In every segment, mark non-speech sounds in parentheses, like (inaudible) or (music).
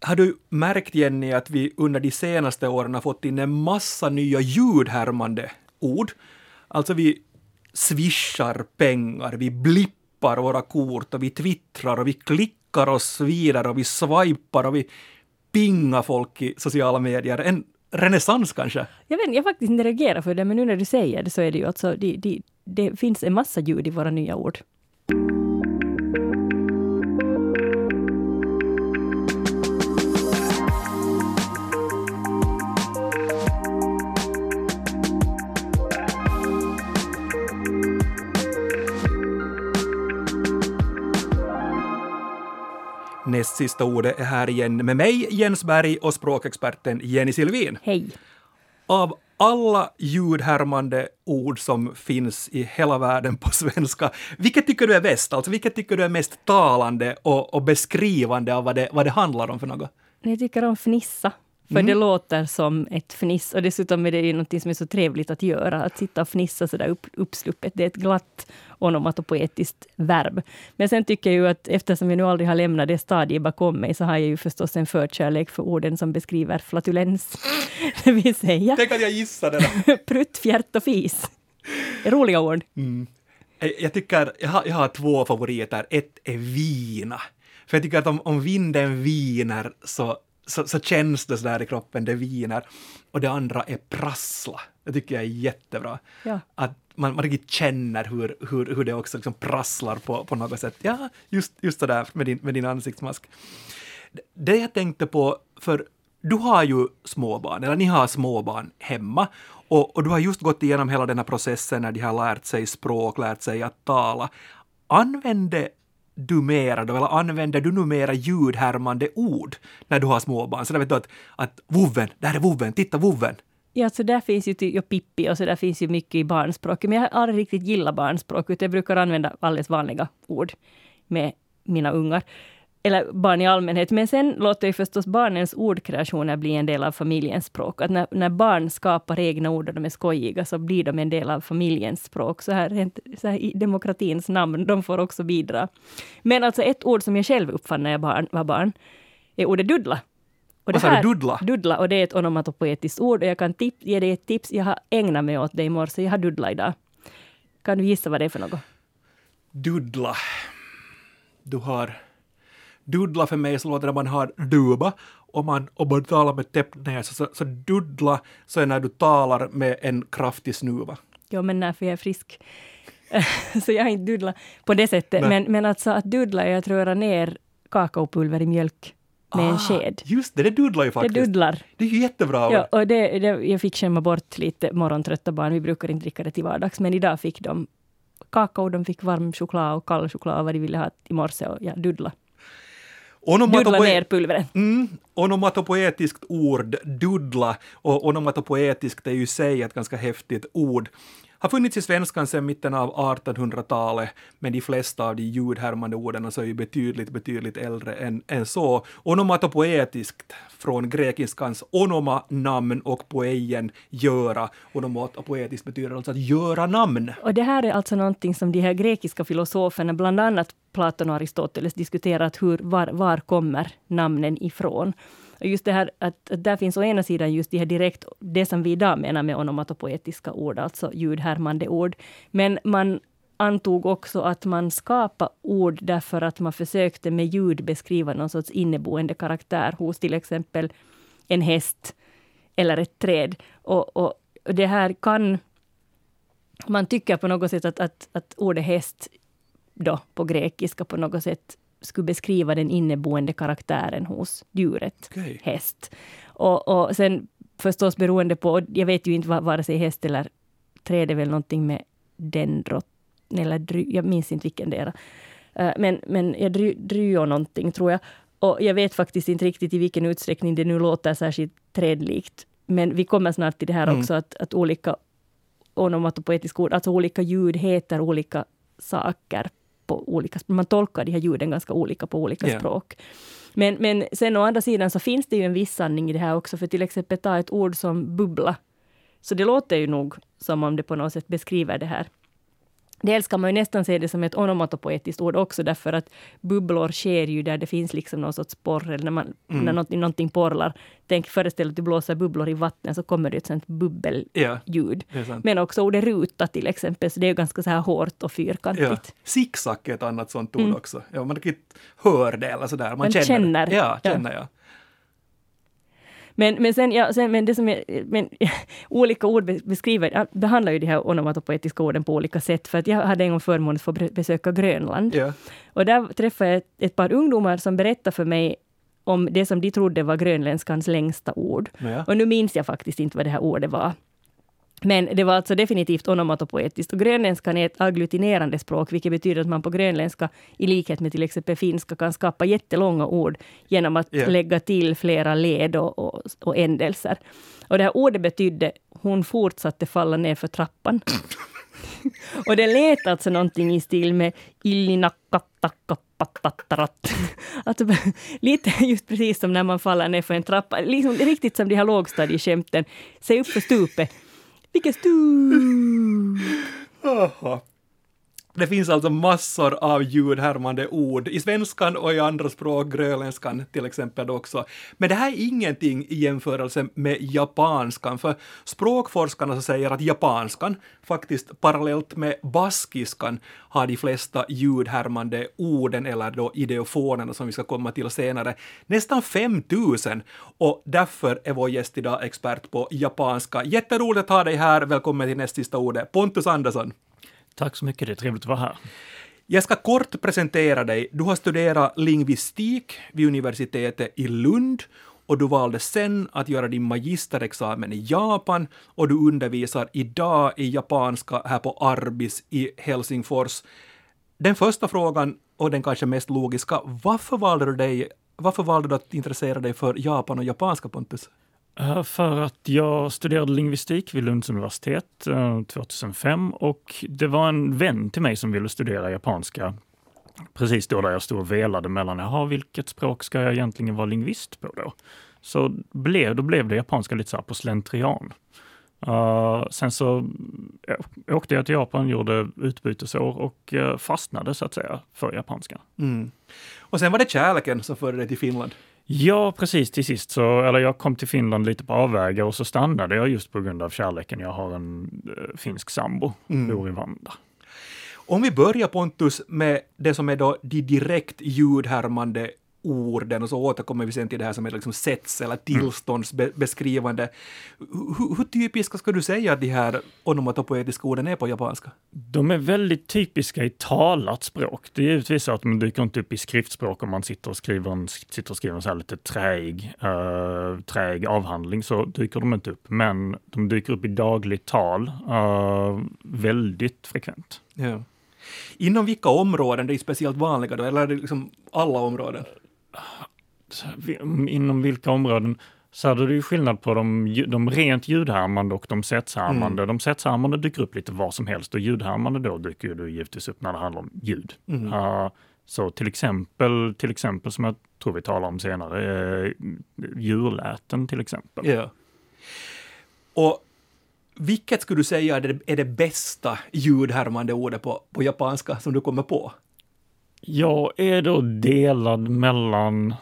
har du märkt Jenny att vi under de senaste åren har fått in en massa nya ljudhärmande ord? Alltså vi swishar pengar, vi blippar våra kort och vi twittrar och vi klickar oss vidare och vi swipar och vi pingar folk i sociala medier. En renässans kanske? Jag vet jag faktiskt inte reagerat för det, men nu när du säger det så är det ju alltså, det, det, det finns en massa ljud i våra nya ord. Näst sista ordet är här igen med mig, Jens Berg, och språkexperten Jenny Silvin. Hej! Av alla ljudhärmande ord som finns i hela världen på svenska, vilket tycker du är bäst? Alltså vilket tycker du är mest talande och, och beskrivande av vad det, vad det handlar om för något? Jag tycker om fnissa. För mm. det låter som ett fniss och dessutom är det ju något som är så trevligt att göra, att sitta och fnissa sådär upp, uppsluppet. Det är ett glatt onomatopoetiskt verb. Men sen tycker jag ju att eftersom jag nu aldrig har lämnat det stadiet bakom mig, så har jag ju förstås en förkärlek för orden som beskriver flatulens. (laughs) det vill säga... Tänk att jag gissade det! (laughs) Prutt, fjärt och fis. Roliga ord. Mm. Jag tycker, jag har, jag har två favoriter. Ett är vina. För jag tycker att om, om vinden viner så så, så känns det sådär i kroppen, det viner. Och det andra är prassla. Det tycker jag är jättebra. Ja. Att man, man riktigt känner hur, hur, hur det också liksom prasslar på, på något sätt. Ja, just, just sådär med din, med din ansiktsmask. Det jag tänkte på, för du har ju småbarn, eller ni har småbarn hemma, och, och du har just gått igenom hela den här processen när de har lärt sig språk, lärt sig att tala. Använde dumerar då, eller använder du numera ljudhärmande ord när du har småbarn? Så där vet du att, att vovven, där är vovven, titta vovven. Ja, så där finns ju ja, Pippi och så där finns ju mycket i barnspråket. Men jag har aldrig riktigt gillat barnspråk, utan jag brukar använda alldeles vanliga ord med mina ungar eller barn i allmänhet. Men sen låter ju förstås barnens ordkreationer bli en del av familjens språk. Att när, när barn skapar egna ord och de är skojiga så blir de en del av familjens språk. Så här, så här i demokratins namn, de får också bidra. Men alltså ett ord som jag själv uppfann när jag barn, var barn är ordet duddla. Och det du? Duddla? Duddla, och det är ett onomatopoetiskt ord. Och jag kan tip, ge dig ett tips. Jag har ägnat mig åt det i morse. Jag har duddla idag. Kan du gissa vad det är för något? Duddla. Du har Duddla för mig så låter det när man har duba och man, och man talar med täppt näsa. Så, så duddla så är när du talar med en kraftig snuva. Ja, men när för jag är frisk. (laughs) så jag har inte duddlat på det sättet. Men, men alltså att duddla är att röra ner kakaopulver i mjölk med ah, en sked. Just det, det duddlar ju faktiskt. Det duddlar. Det är ju jättebra. Ja, och det, det, jag fick skämma bort lite morgontrötta barn. Vi brukar inte dricka det till vardags, men idag fick de kakao, de fick varm choklad och kall choklad vad de ville ha i morse och jag. Dudla ner pulvret. Mm, onomatopoetiskt ord, dudla, och onomatopoetiskt är ju i sig ett ganska häftigt ord har funnits i svenskan sedan mitten av 1800-talet, men de flesta av de ljudhärmande orden är ju betydligt, betydligt äldre än, än så. Onomatopoetiskt från grekiskans onoma, namn och poeien, göra. Onomatopoetiskt betyder alltså att göra namn. Och det här är alltså någonting som de här grekiska filosoferna, bland annat Platon och Aristoteles, diskuterat hur, var, var kommer namnen ifrån? Just det här att, att där finns å ena sidan just det här direkt, det som vi idag menar med onomatopoetiska ord, alltså ljudhärmande ord. Men man antog också att man skapade ord därför att man försökte med ljud beskriva någon sorts inneboende karaktär hos till exempel en häst eller ett träd. Och, och det här kan... Man tycker på något sätt att, att, att ordet häst då på grekiska på något sätt skulle beskriva den inneboende karaktären hos djuret, okay. häst. Och, och sen förstås beroende på, jag vet ju inte vare sig häst eller träd är väl någonting med dendrot, eller dry, jag minns inte vilken det är. Uh, men, men ja, dry, dryo någonting tror jag. Och jag vet faktiskt inte riktigt i vilken utsträckning det nu låter särskilt trädlikt. Men vi kommer snart till det här mm. också, att, att olika onomatopoetiska ord, alltså olika ljud heter olika saker på olika Man tolkar de här ljuden ganska olika på olika yeah. språk. Men, men sen å andra sidan så finns det ju en viss sanning i det här också, för till exempel ta ett ord som bubbla. Så det låter ju nog som om det på något sätt beskriver det här Dels kan man ju nästan se det som ett onomatopoetiskt ord också, därför att bubblor sker ju där det finns liksom någon sorts porr, eller när, man, Mm. när någonting, någonting porlar. Tänk, föreställ att du blåser bubblor i vattnet, så kommer det ett sånt bubbelljud. Ja. Men också ordet ruta till exempel, så det är ganska så här hårt och fyrkantigt. Ja. Zigzag är ett annat sånt ord också. Ja, man riktigt hör det eller sådär. Man, Mm. Man känner. känner. Ja, Ja. känner jag. Men, men, sen, ja, sen, men det som är, men, (laughs) olika ord be- beskriver, ja, behandlar ju de här onomatopoetiska orden på olika sätt. För att jag hade en gång förmånen att få besöka Grönland. Ja. Och där träffade jag ett, ett par ungdomar som berättade för mig om det som de trodde var grönländskans längsta ord. Ja. Och nu minns jag faktiskt inte vad det här ordet var. Men det var alltså definitivt onomatopoetiskt. Och grönländskan är ett agglutinerande språk, vilket betyder att man på grönländska, i likhet med till exempel finska, kan skapa jättelånga ord genom att Ja. lägga till flera led och, och, och ändelser. Och det här ordet betydde hon fortsatte falla ner för trappan. (laughs) och det lät alltså någonting i stil med illinakkattakkappattattarat. Alltså lite just precis som när man faller ner för en trappa. Liksom, riktigt som de här lågstadieskämten. Se upp för stupet. Vilket stup! Aha. Det finns alltså massor av ljudhärmande ord i svenskan och i andra språk, grönländskan till exempel också. Men det här är ingenting i jämförelse med japanskan, för språkforskarna så säger att japanskan faktiskt parallellt med baskiskan har de flesta ljudhärmande orden eller då ideofonerna som vi ska komma till senare. Nästan 5000 och därför är vår gäst idag expert på japanska. Jätteroligt att ha dig här. Välkommen till näst sista ordet. Pontus Andersson. Tack så mycket, det är trevligt att vara här. Jag ska kort presentera dig. Du har studerat lingvistik vid universitetet i Lund och du valde sen att göra din magisterexamen i Japan och du undervisar idag i japanska här på Arbis i Helsingfors. Den första frågan och den kanske mest logiska, varför valde du, dig, varför valde du att intressera dig för Japan och japanska Pontus? Eh, för att jag studerade lingvistik vid Lunds universitet eh, 2005 och det var en vän till mig som ville studera japanska precis då där jag stod och velade mellan, jaha, vilket språk ska jag egentligen vara lingvist på då? Så blev, då blev det japanska lite så här på slentrian. Uh, sen så ja, åkte jag till Japan, gjorde utbytesår och uh, fastnade så att säga för japanska. Mm. Och sen var det kärleken som förde dig till Finland. Ja, precis till sist så, eller jag kom till Finland lite på avvägar och så stannade jag just på grund av kärleken. Jag har en eh, finsk sambo, bor i Vanda. Om vi börjar Pontus med det som är då de direkt ljudhärmande orden och så återkommer vi sen till det här som är liksom sets eller tillståndsbeskrivande. Hur, hur typiska ska du säga att de här onomatopoetiska orden är på japanska? De är väldigt typiska i talat språk. Det är givetvis så att de dyker inte upp i skriftspråk om man sitter och skriver en, sitter och skriver en så här lite träig, uh, träig avhandling så dyker de inte upp. Men de dyker upp i dagligt tal eh, väldigt frekvent. Ja. Inom vilka områden det är speciellt vanliga då, eller är det liksom alla områden? Inom vilka områden? Så hade det ju skillnad på de, de rent ljudhärmande och de setshärmande. De setshärmande dyker upp lite var som helst och ljudhärmande då dyker ju givetvis upp när det handlar om ljud. Uh, så till exempel, till exempel som jag tror vi talar om senare, eh, djurläten till exempel. Ja. Och vilket skulle du säga är det, är det bästa ljudhärmande ordet på, på japanska som du kommer på? Jag är då delad mellan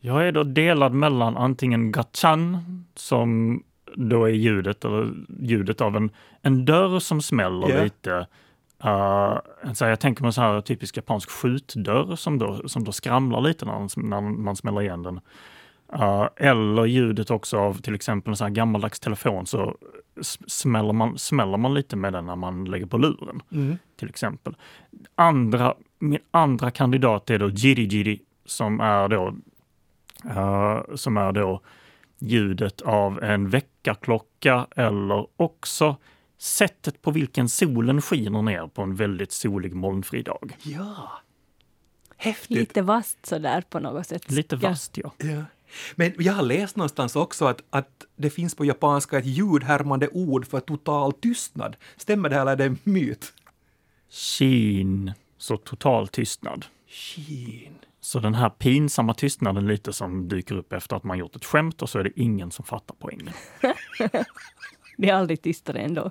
jag är då delad mellan antingen gachan, som då är ljudet, eller ljudet av en, en dörr som smäller Ja. lite. Uh, så jag tänker mig så här typisk japansk skjutdörr som då, som då skramlar lite när, när man smäller igen den. Uh, eller ljudet också av till exempel en sån här gammaldags telefon så smäller man, smäller man lite med den när man lägger på luren till exempel. Andra, min andra kandidat är då Jiri Jiri som är då, eh, som är då ljudet av en väckarklocka eller också sättet på vilken solen skiner ner på en väldigt solig molnfri dag. Ja. Häftigt. Lite vasst sådär på något sätt. Lite vasst ja. Ja. Men jag har läst någonstans också att, att det finns på japanska ett ljudhärmande ord för total tystnad. Stämmer det här eller är det en myt? Shin, så total tystnad. Shin. Så den här pinsamma tystnaden lite som dyker upp efter att man gjort ett skämt och så är det ingen som fattar poängen. (laughs) Det är aldrig tystare ändå.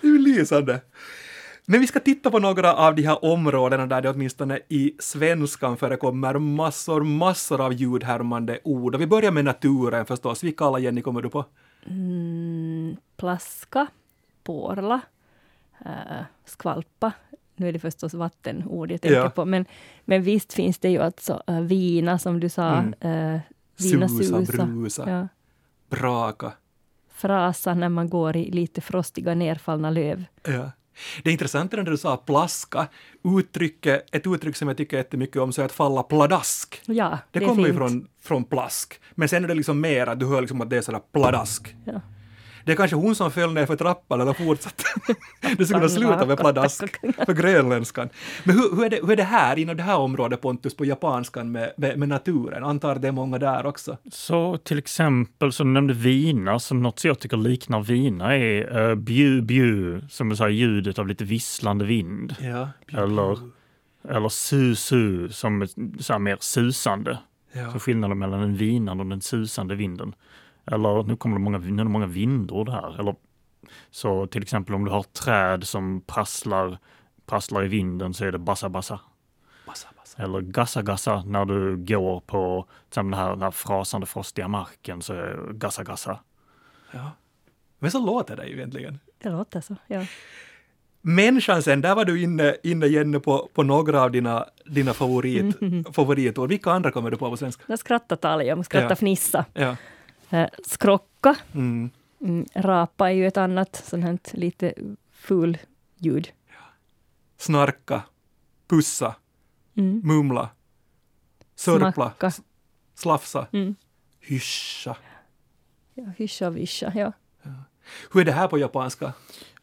Det är lysande. Men vi ska titta på några av de här områdena där det åtminstone i svenskan förekommer massor, massor av ljudhärmande ord. Och vi börjar med naturen förstås. Vilka alla, Jenny, kommer du på? Mm, plaska, porla, äh, skvalpa. Nu är det förstås vattenord jag tänker Ja. på, men, men visst finns det ju alltså äh, vina, som du sa. Mm. Äh, vina, Susa, susa. brusa, Ja. braka. Frasa när man går i lite frostiga nerfallna löv. Ja. Det intressanta när du sa plaska, uttrycket, ett uttryck som jag tycker jättemycket om, så är att falla pladask. Ja, Det, är kommer ju från, från plask. Men sen är det liksom mer att du hör liksom att det är sådär pladask. Ja. Det är kanske hon som föll ner för trappan eller fortsatte. (laughs) det skulle kunna sluta med pladask för grönländskan. Men hur, hur, är det, hur är det här, inom det här området Pontus, på japanskan med, med, med naturen? Antar det är många där också? Så till exempel, så nämnde vina, så något som jag tycker liknar vina är uh, bju bju, som är så här ljudet av lite visslande vind. Ja. Eller, eller su su, som är så här mer susande. Ja. Så skillnaden mellan den vinande och den susande vinden. Eller nu kommer det många, nu är det många vindord här. Eller, så till exempel om du har träd som prasslar, prasslar i vinden så är det bassa bassa. Bassa, bassa. Eller gassa gassa när du går på den här, den här frasande frostiga marken så är det gassa gassa. Ja. Men så låter det ju egentligen. Det låter så. Ja. Människan sen, där var du inne, inne Jenny på, på några av dina, dina favorit, favoritord. Vilka andra kommer du på på svenska? Där skrattar talja, skratta Ja. fnissa. Ja. Eh, skrocka, Mm. mm, rapa är ju ett annat sånt här lite ful ljud. Snarka, pussa, Mm. mumla, sörpla, Smacka. slafsa, Mm. hyscha. Ja, hyscha vischa, ja. Hur är det här på japanska?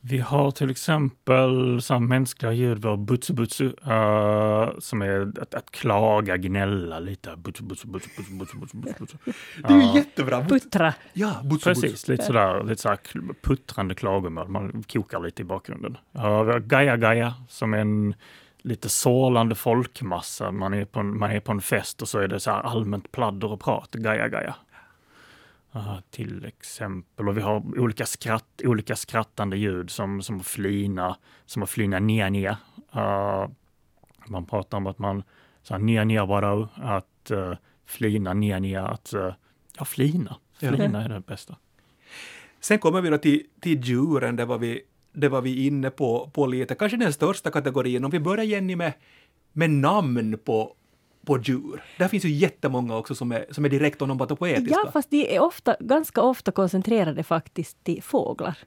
Vi har till exempel så mänskliga ljud, har butsu butsu, eh, som är att, att klaga, gnälla lite. Butsu butsu butsu butsu butsu butsu butsu. butsu. (laughs) Det är ju jättebra! Puttra. Ja, butsu, butsu. Precis, lite sådär, lite sådär puttrande klagomål. Man kokar lite i bakgrunden. Uh, vi har Gaia Gaia som är en lite sorlande folkmassa. Man är, på en, man är på en fest och så är det så här allmänt pladder och prat. Gaia Gaia. Till exempel, och vi har olika skratt, olika skrattande ljud som, som flina, som att flina nia nia. Uh, man pratar om att man, så här, nia nia bara, att uh, flina nia nia, att uh, ja, flina. Ja. Flina är det bästa. Sen kommer vi då till, till djuren, det var vi, det var vi inne på, på lite. Kanske den största kategorin. Om vi börjar Jenny med, med namn på, på djur. Där finns ju jättemånga också som är, som är direkt onomatopoetiska. Ja, fast de är ofta, ganska ofta koncentrerade faktiskt till fåglar.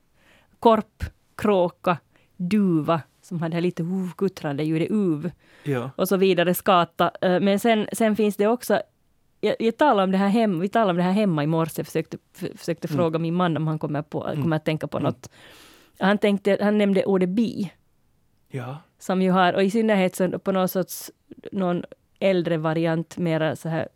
Korp, kråka, duva, som har det här lite uh, guttrande ljudet, uv, ja. och så vidare, skata. Eh, Men sen, sen finns det också jag, jag talade om det här hemma, vi talade om det här hemma i morse, jag försökte, försökte Mm. fråga min man om han kommer, på, Mm. kommer att tänka på Mm. något. Han, tänkte, han nämnde ordet bi, ja. som ju har, och i synnerhet så på något sorts, någon äldre variant, mera så här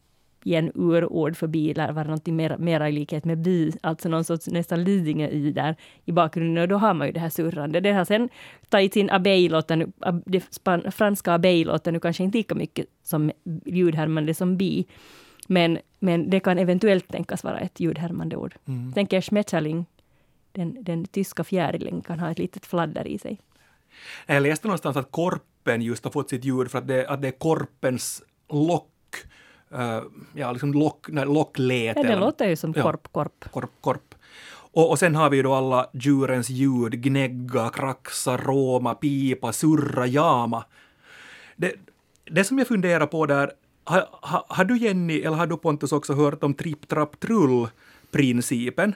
igen urord för bi lär vara någonting mera, i likhet med bi, alltså någon sorts nästan lidingö i där i bakgrunden och då har man ju det här surrande. Det har sen tagit in abeilåten, ab- det span, franska abeilåten nu kanske inte lika mycket som ljudhärmande som bi, men, men det kan eventuellt tänkas vara ett ljudhärmande ord. Mm. Tänker jag Schmetterling, den, den tyska fjärilen kan ha ett litet fladder i sig. Jag läste någonstans att korpen just har fått sitt ljud för att det, att det är korpens lock, eh, ja liksom lock, nej. Ja, det låter ju som Ja. korp, korp. korp, korp. Och, och sen har vi då alla djurens ljud, gnägga, kraxa, råma, pipa, surra, jama. Det, det som jag funderar på där, har, har, har du Jenny, eller har du Pontus också hört om tripp, trapp, trull-principen?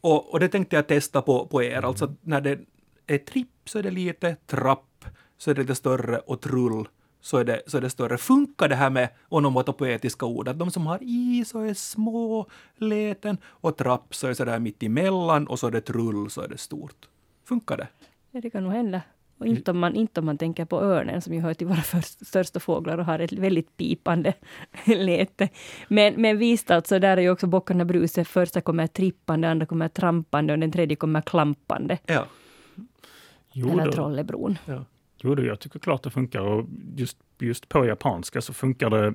Och, och det tänkte jag testa på, på er, alltså när det är tripp så är det lite, trapp så är det lite större och trull så är det, så är det större. Funkar det här med onomatopoetiska ord? Att de som har i så är små läten och trapp så är sådär mitt emellan och så är det trull så är det stort. Funkar det? Ja, det kan nog hända. Och inte om, man, inte om man tänker på örnen som ju hör till våra först, största fåglar och har ett väldigt pipande (laughs) läte. Men, men visst, alltså, där är ju också bockarna bruse. Första kommer trippande, andra kommer trampande och den tredje kommer klampande. Ja. Jo, eller. Trollebron. ja. Jo, jag tycker klart det funkar och just, just på japanska så funkar det.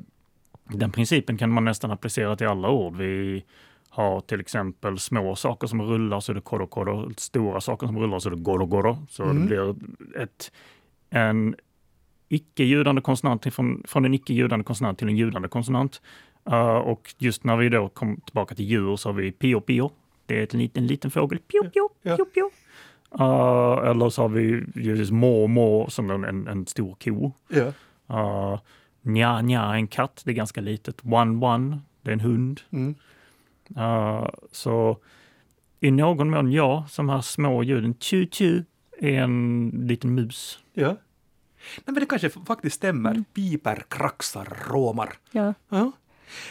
Den principen kan man nästan applicera till alla ord. Vi har till exempel små saker som rullar så är det kodo kodo, stora saker som rullar så är det godo. Så Mm. det blir ett, en icke-ljudande konsonant från, från en icke-ljudande konsonant till en ljudande konsonant. Uh, och just när vi då kom tillbaka till djur så har vi pio pio. Det är ett liten, en liten fågel. Pio pio, pio pio. Uh, eller så har vi må må som en, en, en stor ko. Ja. Uh, nja nja, en katt, det är ganska litet. One one, det är en hund. Mm. Uh, så i någon mån ja, som här små ljuden. Tju tju är en liten mus. ja. Nej, men det kanske faktiskt stämmer. Mm. Piper, kraxar, råmar. Ja. Ja.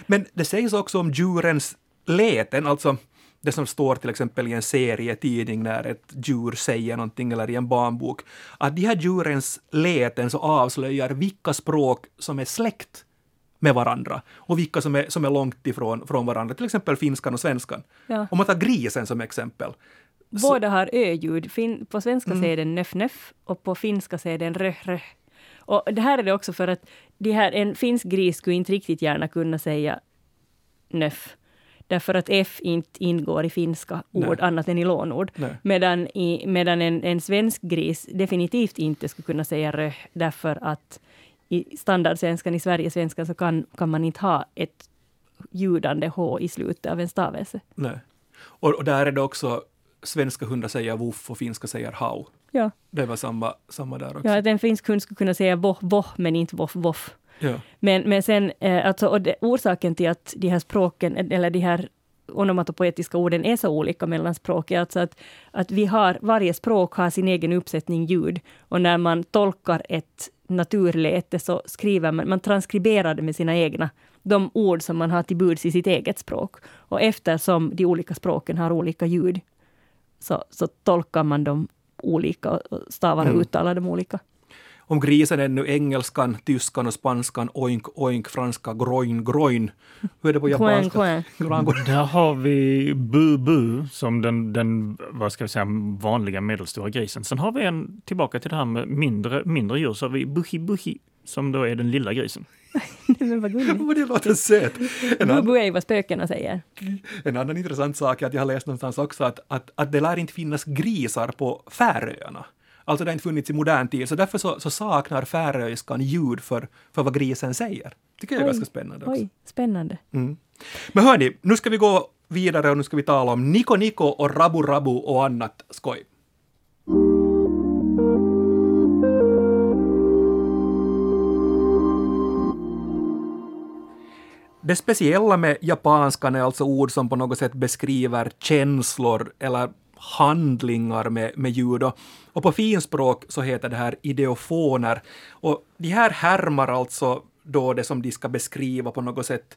Men det sägs också om djurens läten, alltså det som står till exempel i en serietidning när ett djur säger någonting eller i en barnbok, att de här djurens läten så avslöjar vilka språk som är släkt med varandra och vilka som är, som är långt ifrån från varandra, till exempel finskan och svenskan. Ja. Om man tar grisen som exempel. Så- Båda har ö-ljud. Fin- På svenska Mm. säger den nöff nöff och på finska säger den röh röh. Och det här är det också för att de här, en finsk gris skulle inte riktigt gärna kunna säga nöff. Därför att F inte ingår i finska ord Nej. annat än i lånord. Nej. Medan, i, medan en, en svensk gris definitivt inte skulle kunna säga röh därför att i standardsvenskan, i Sverigesvenskan, så kan, kan man inte ha ett ljudande H i slutet av en stavelse. Nej. Och, och där är det också, svenska hundar säger voff och finska säger hau. Ja, Det var samma, samma där också. ja att en finsk hund skulle kunna säga voh, voh, men inte voff, voff. Ja. Men, men sen, eh, alltså, och det, orsaken till att de här språken, eller de här onomatopoetiska orden är så olika mellan språk, är alltså att, att vi har, varje språk har sin egen uppsättning ljud. Och när man tolkar ett naturläte så skriver man, man transkriberar det med sina egna, de ord som man har till buds i sitt eget språk. Och eftersom de olika språken har olika ljud, så, så tolkar man dem olika och och stavar och Mm. uttalar dem olika. Om grisen är nu engelskan, tyskan och spanskan, oink, oink, franska, groin, groin. Hur är det på japanska? Där har vi bu bu som den, den vad ska vi säga, vanliga medelstora grisen. Sen har vi en, tillbaka till det här med mindre, mindre djur, så har vi buhi buhi som då är den lilla grisen. (laughs) Men vad gulligt. Det låter söt. Bubu är vad spökena säger. en annan intressant sak är att jag har läst någonstans också att, att, att det lär inte finnas grisar på Färöarna. Alltså det har inte funnits i modern tid, så därför så, så saknar färöiskan ljud för, för vad grisen säger. tycker jag är Oj, ganska spännande också. Oj, spännande. Mm. Men hörni, nu ska vi gå vidare och nu ska vi tala om Niko Niko och Rabu Rabu och annat skoj. Det speciella med japanskan är alltså ord som på något sätt beskriver känslor eller handlingar med, med ljud. Och, på finspråk så heter det här ideofoner. Och de här härmar alltså då det som de ska beskriva på något sätt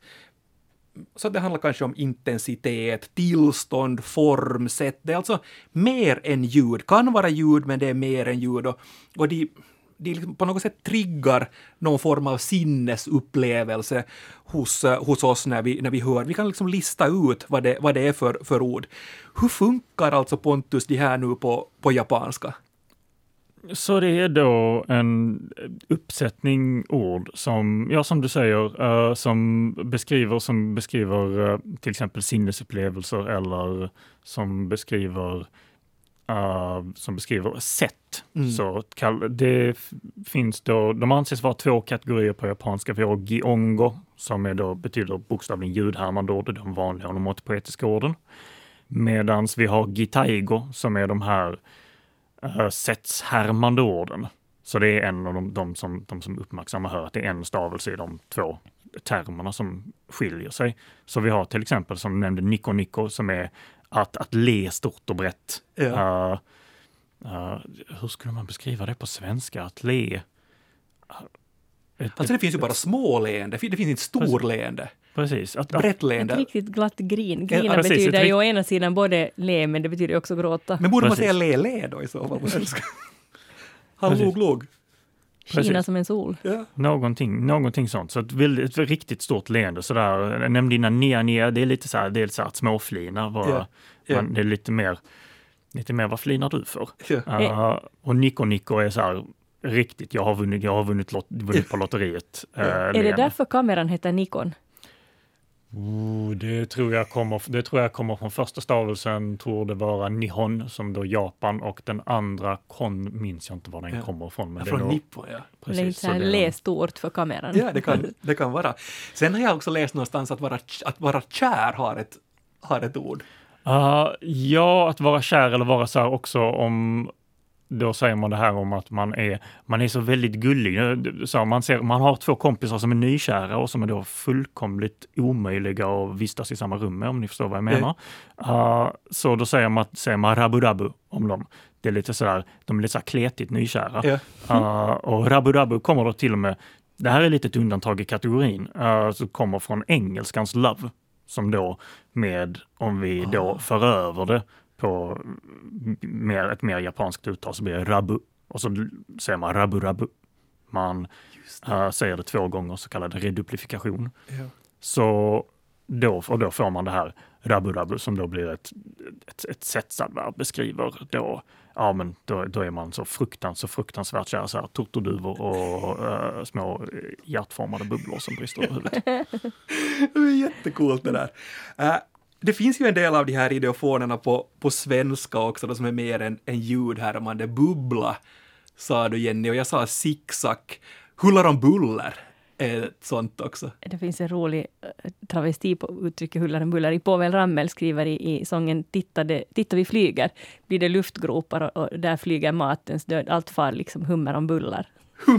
så det handlar kanske om intensitet, tillstånd, form, sätt. Det är alltså mer än ljud. Kan vara ljud, men det är mer än ljud. Och, och de, de liksom på något sätt triggar någon form av sinnesupplevelse hos, eh, hos oss när vi, när vi hör. Vi kan liksom lista ut vad det, vad det är för, för ord. Hur funkar alltså Pontus de här nu på, på japanska? Så det är då en uppsättning ord som, ja som du säger, eh, som beskriver, som beskriver eh, till exempel sinnesupplevelser eller som beskriver eh, som beskriver sätt. Mm. Så det finns då, de anses vara två kategorier på japanska. Vi har giongo som är då, betyder bokstavligen ljudhärmande ord, de vanliga onomatopoetiska orden. Medan vi har gitaigo som är de här uh, sättshärmande orden. Så det är en av de, de, som, de som uppmärksammar hör att det är en stavelse i de två termerna som skiljer sig. Så vi har till exempel som nämnde Nico Nico som är att, att le stort och brett. Ja. Uh, uh, hur skulle man beskriva det på svenska? Att le? Uh, ett- Alltså det finns ju bara små leende, det finns inte stor leende. Precis. Att, Brett Ett leende. riktigt glatt grin. Ja, Grina precis, betyder ett ju å ena sidan både le, men det betyder också gråta. Men borde man Precis. säga le-le då i så fall på svenska? (laughs) Han Precis. Skina som en sol. Ja. Någonting, någonting sånt. Så ett, väldigt, ett riktigt stort leende sådär. Jag nämnde innan nia nia, det är lite så här, det är så här att småflina. Bara, Ja, ja. Men det är lite mer, lite mer vad flinar du för? Uh, och Nico Nico är så här, riktigt, jag har vunnit, jag har vunnit, lot, vunnit på lotteriet. Uh. (laughs) Är det därför kameran heter Nikon? Oh, Det tror, jag kommer, det tror jag kommer från första stavelsen, tror det vara Nihon som då Japan och den andra Kon minns jag inte var den Ja. kommer ifrån. Men Ja, Från Nippon, ja. Lite precis, det är- lästort för kameran. Ja, det kan, det kan vara. Sen har jag också läst någonstans att vara, att vara kär har ett, har ett ord. Ah, ja, att vara kär eller vara så här också om då säger man det här om att man är, man är så väldigt gullig. Så man, ser, man har två kompisar som är nykära och som är då fullkomligt omöjliga att vistas i samma rum med, om ni förstår vad jag menar. Ah, så då säger man, säger man rabu rabu om dem. Det är lite sådär, de är lite så här kletigt nykära. Ah, och rabu rabu kommer då till och med, det här är lite ett undantag i kategorin, uh, så kommer från engelskans love. Som då med, om vi då för över det på mer, ett mer japanskt uttal så blir det rabu. Och så säger man rabu rabu. Man eh, säger det två gånger, så kallad reduplifikation. Ja. Så då, och då får man det här rabu rabu som då blir ett, ett, ett sättsadverb beskriver då, ja men då, då är man så fruktans, så fruktansvärt kär, så här turturduvor och eh, små hjärtformade bubblor som brister ur huvudet. (laughs) Det är jättecoolt det där. Eh, det finns ju en del av de här ideofonerna på, på svenska också, då, som är mer än, än ljudhärmande. Bubbla, sa du Jenny, och jag sa zigzag. Huller om buller är ett sånt också. Det finns en rolig eh, travesti på uttrycket huller om buller. I Povel Ramel skriver i, i sången Titta, det, Titta vi flyger, blir det luftgropar och, och där flyger matens död. Allt far liksom hummer om bullar.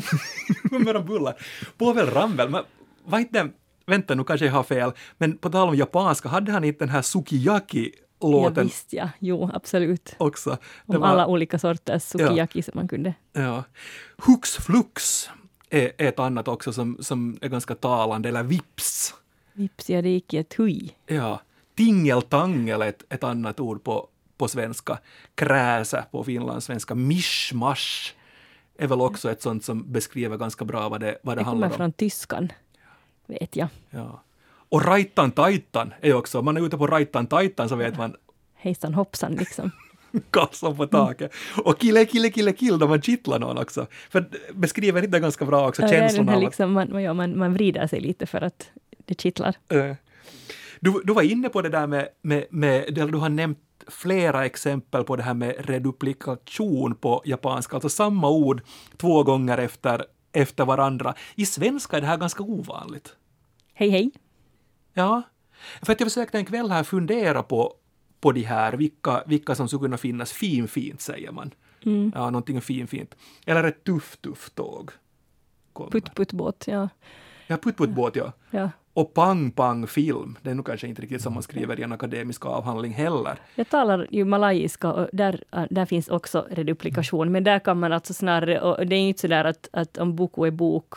(laughs) Hummer om buller. Povel Ramel, men var inte Vänta, nu kanske jag har fel, men på tal om japanska, hade han inte den här Ja, Sukiyaki-låten visst ja, jo absolut. också? Det Om alla olika sorters sukiyaki som man kunde. Ja. Hux flux är, ett annat också som, som är ganska talande, eller vips. Vips, ja det gick i ett hui. Ja. Tingeltangel är ett, ett annat ord på, på svenska. Kräse på finlandssvenska. Mischmasch är väl också ett sånt som beskriver ganska bra vad det, vad det Det handlar kommer om. från tyskan, vet jag. Ja. Och rajtan tajtan är också, om man är ute på rajtan tajtan så vet man Hejsan hoppsan liksom. (laughs) Karlsson på taket. Och kille, kille, kille, kill då man kittlar någon också. För beskriver inte ganska bra också Ja, av att liksom, man, ja, man, man vrider sig lite för att det kittlar. Eh, Du, du var inne på det där med, med, med, du har nämnt flera exempel på det här med reduplikation på japanska, alltså samma ord två gånger efter, efter varandra. I svenska är det här ganska ovanligt. Hej hej. Ja, för att jag försökte en kväll här fundera på, på de här, vilka, vilka som skulle kunna finnas. Fin, fint säger man. Mm. Ja, någonting fin, fint. Eller ett tuff, tuff tåg. Kommer. Putt putt båt, ja. Ja, putt, putt, båt, ja. ja. Och pang, pang, film. Det är nog kanske inte riktigt som man skriver i en akademisk avhandling heller. Jag talar ju malayiska och där, äh, där finns också reduplikation, men där kan man alltså snarare, och det är inte så där att, att om boku är bok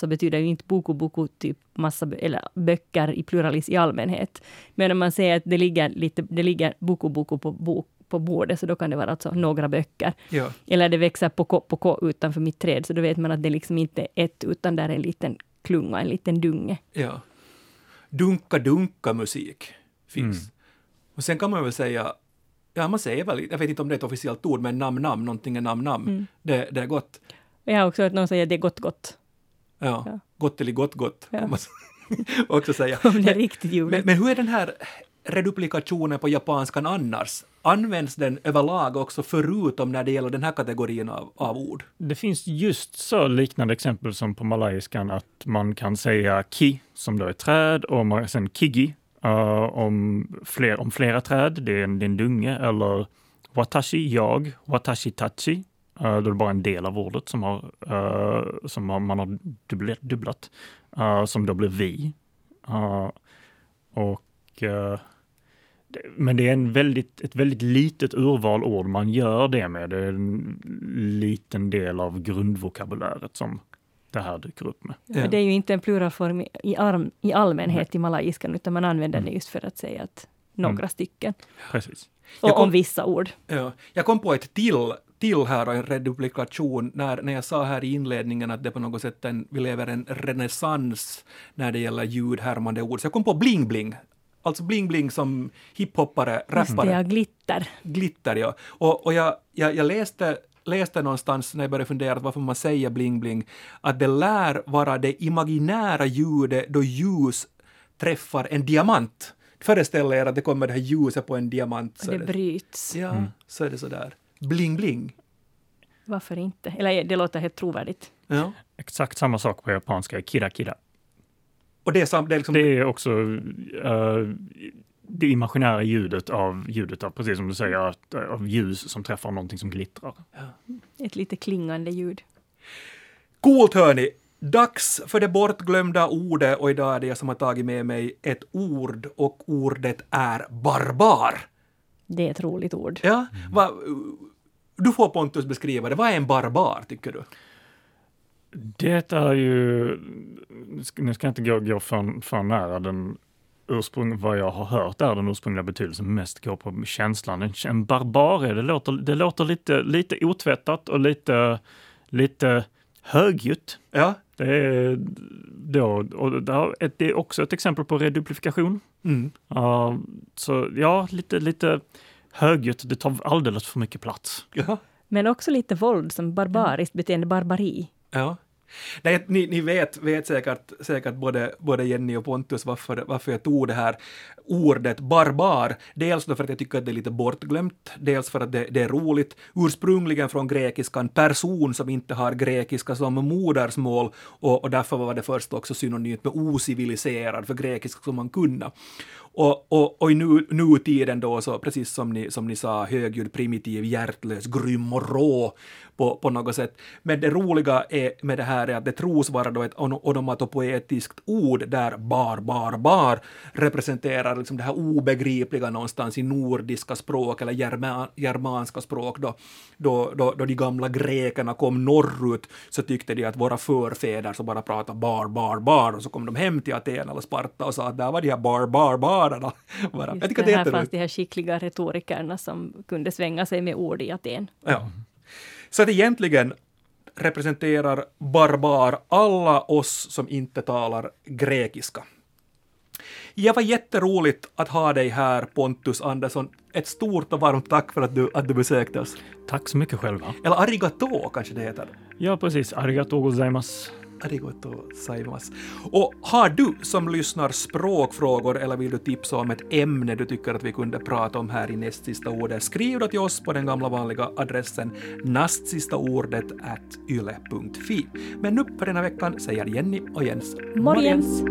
så betyder ju inte boku boku typ massa bö- eller böcker i pluralis i allmänhet. Men om man säger att det ligger lite, det ligger boku boku på, bok, på bordet, så då kan det vara alltså några böcker. Ja. Eller det växer på ko, på ko utanför mitt träd, så då vet man att det liksom inte är ett, utan där är en liten klunga, en liten dunge. Ja. Dunka-dunka-musik finns. Och sen kan man väl säga, ja man säger väl, jag vet inte om det är ett officiellt ord, men nam-nam, någonting är nam-nam. Det, det är gott. Jag har också hört någon säga att det är gott gott. Ja. Ja. Gott eller gott gott, Ja. kan man (laughs) också säga. Om det är riktigt men, ljuvligt. men hur är den här reduplikationen på japanskan annars? Används den överlag också förutom när det gäller den här kategorin av, av ord? Det finns just så liknande exempel som på malayiskan att man kan säga ki, som då är träd, och man, sen kigi, eh, om, fler, om flera träd, det är en, det är en dunge, eller watashi, jag, watashi tachi, uh, då är det bara en del av ordet som, har, eh, som man har dubblet, dubblat, eh, som då blir vi. Eh, och eh, men det är en väldigt, ett väldigt litet urval ord man gör det med. Det är en liten del av grundvokabuläret som det här dyker upp med. Ja. Men Det är ju inte en pluralform i, arm, i allmänhet i malayiskan, utan man använder det just för att säga att några Mm. stycken. Precis. Och kom- om vissa ord. Ja. Jag kom på ett till, till här och en reduplikation när, när jag sa här i inledningen att det på något sätt en, vi lever en renässans när det gäller ljudhärmande ord. Så jag kom på bling-bling. Alltså bling-bling som hiphoppare, Just det, rappare. ja, glitter. glitter, ja. Och, och jag, jag, jag läste, läste någonstans när jag började fundera på varför man säger bling-bling, att det lär vara det imaginära ljudet då ljus träffar en diamant. Föreställ er att det kommer det här ljuset på en diamant. Så Det det, bryts. ja, så är det sådär. Bling bling. Varför inte? Eller det låter helt trovärdigt. Ja. Exakt samma sak på japanska, kira kira. Och det är, sam, det är liksom... Det är också eh, det imaginära ljudet av ljudet av, precis som du säger, att, eh, av ljus som träffar någonting som glittrar. Ett lite klingande ljud. Coolt hörni! Dags för det bortglömda ordet och idag är det jag som har tagit med mig ett ord och ordet är barbar. Det är ett roligt ord. Ja, va, du får Pontus beskriva det. Vad är en barbar, tycker du? Det är ju, nu ska jag inte gå, gå för, för nära den ursprung, vad jag har hört är den ursprungliga betydelsen, mest gå på känslan. En, en barbar är, det låter, det låter lite, lite otvättat och lite, lite högljutt. Ja. Det är, då, och det är också ett exempel på reduplifikation. Mm. Ja, så ja, lite, lite högljutt, det tar alldeles för mycket plats. Ja. Men också lite våld som barbariskt beteende, barbari. Ja. Nej, ni, ni vet, vet säkert, säkert både, både Jenny och Pontus varför, varför jag tog det här ordet barbar. Dels för att jag tycker att det är lite bortglömt, dels för att det, det är roligt. Ursprungligen från grekiskan person som inte har grekiska som modersmål och, och därför var det först också synonymt med ociviliserad, för grekiska som man kunna. Och, och, och i nu, nutiden då, så precis som ni, som ni sa, högljudd, primitiv, hjärtlös, grym och rå på, på något sätt. Men det roliga är med det här är att det tros vara då ett onomatopoetiskt ord där bar, bar, bar representerar liksom det här obegripliga någonstans i nordiska språk eller germa, germanska språk. Då, då, då, då de gamla grekerna kom norrut så tyckte de att våra förfäder så bara pratade bar, bar, bar och så kom de hem till Aten eller Sparta och sa att där var de här bar-bar-bar barerna. (laughs) Bara. Just Jag tycker det, det är här fanns de här skickliga retorikerna som kunde svänga sig med ord i Aten. Ja. Så att egentligen representerar barbar alla oss som inte talar grekiska. Det var jätteroligt att ha dig här Pontus Andersson. Ett stort och varmt tack för att du, att du besökte oss. Tack så mycket själva. Eller arigato kanske det heter. Ja, precis. Arigatou gozaimasu. Arigato saimas. Och har du som lyssnar språkfrågor eller vill du tipsa om ett ämne du tycker att vi kunde prata om här i näst sista ordet, skriv då till oss på den gamla vanliga adressen nastsistaordet at yle.fi. Men nu för denna veckan säger Jenny och Jens Morgens!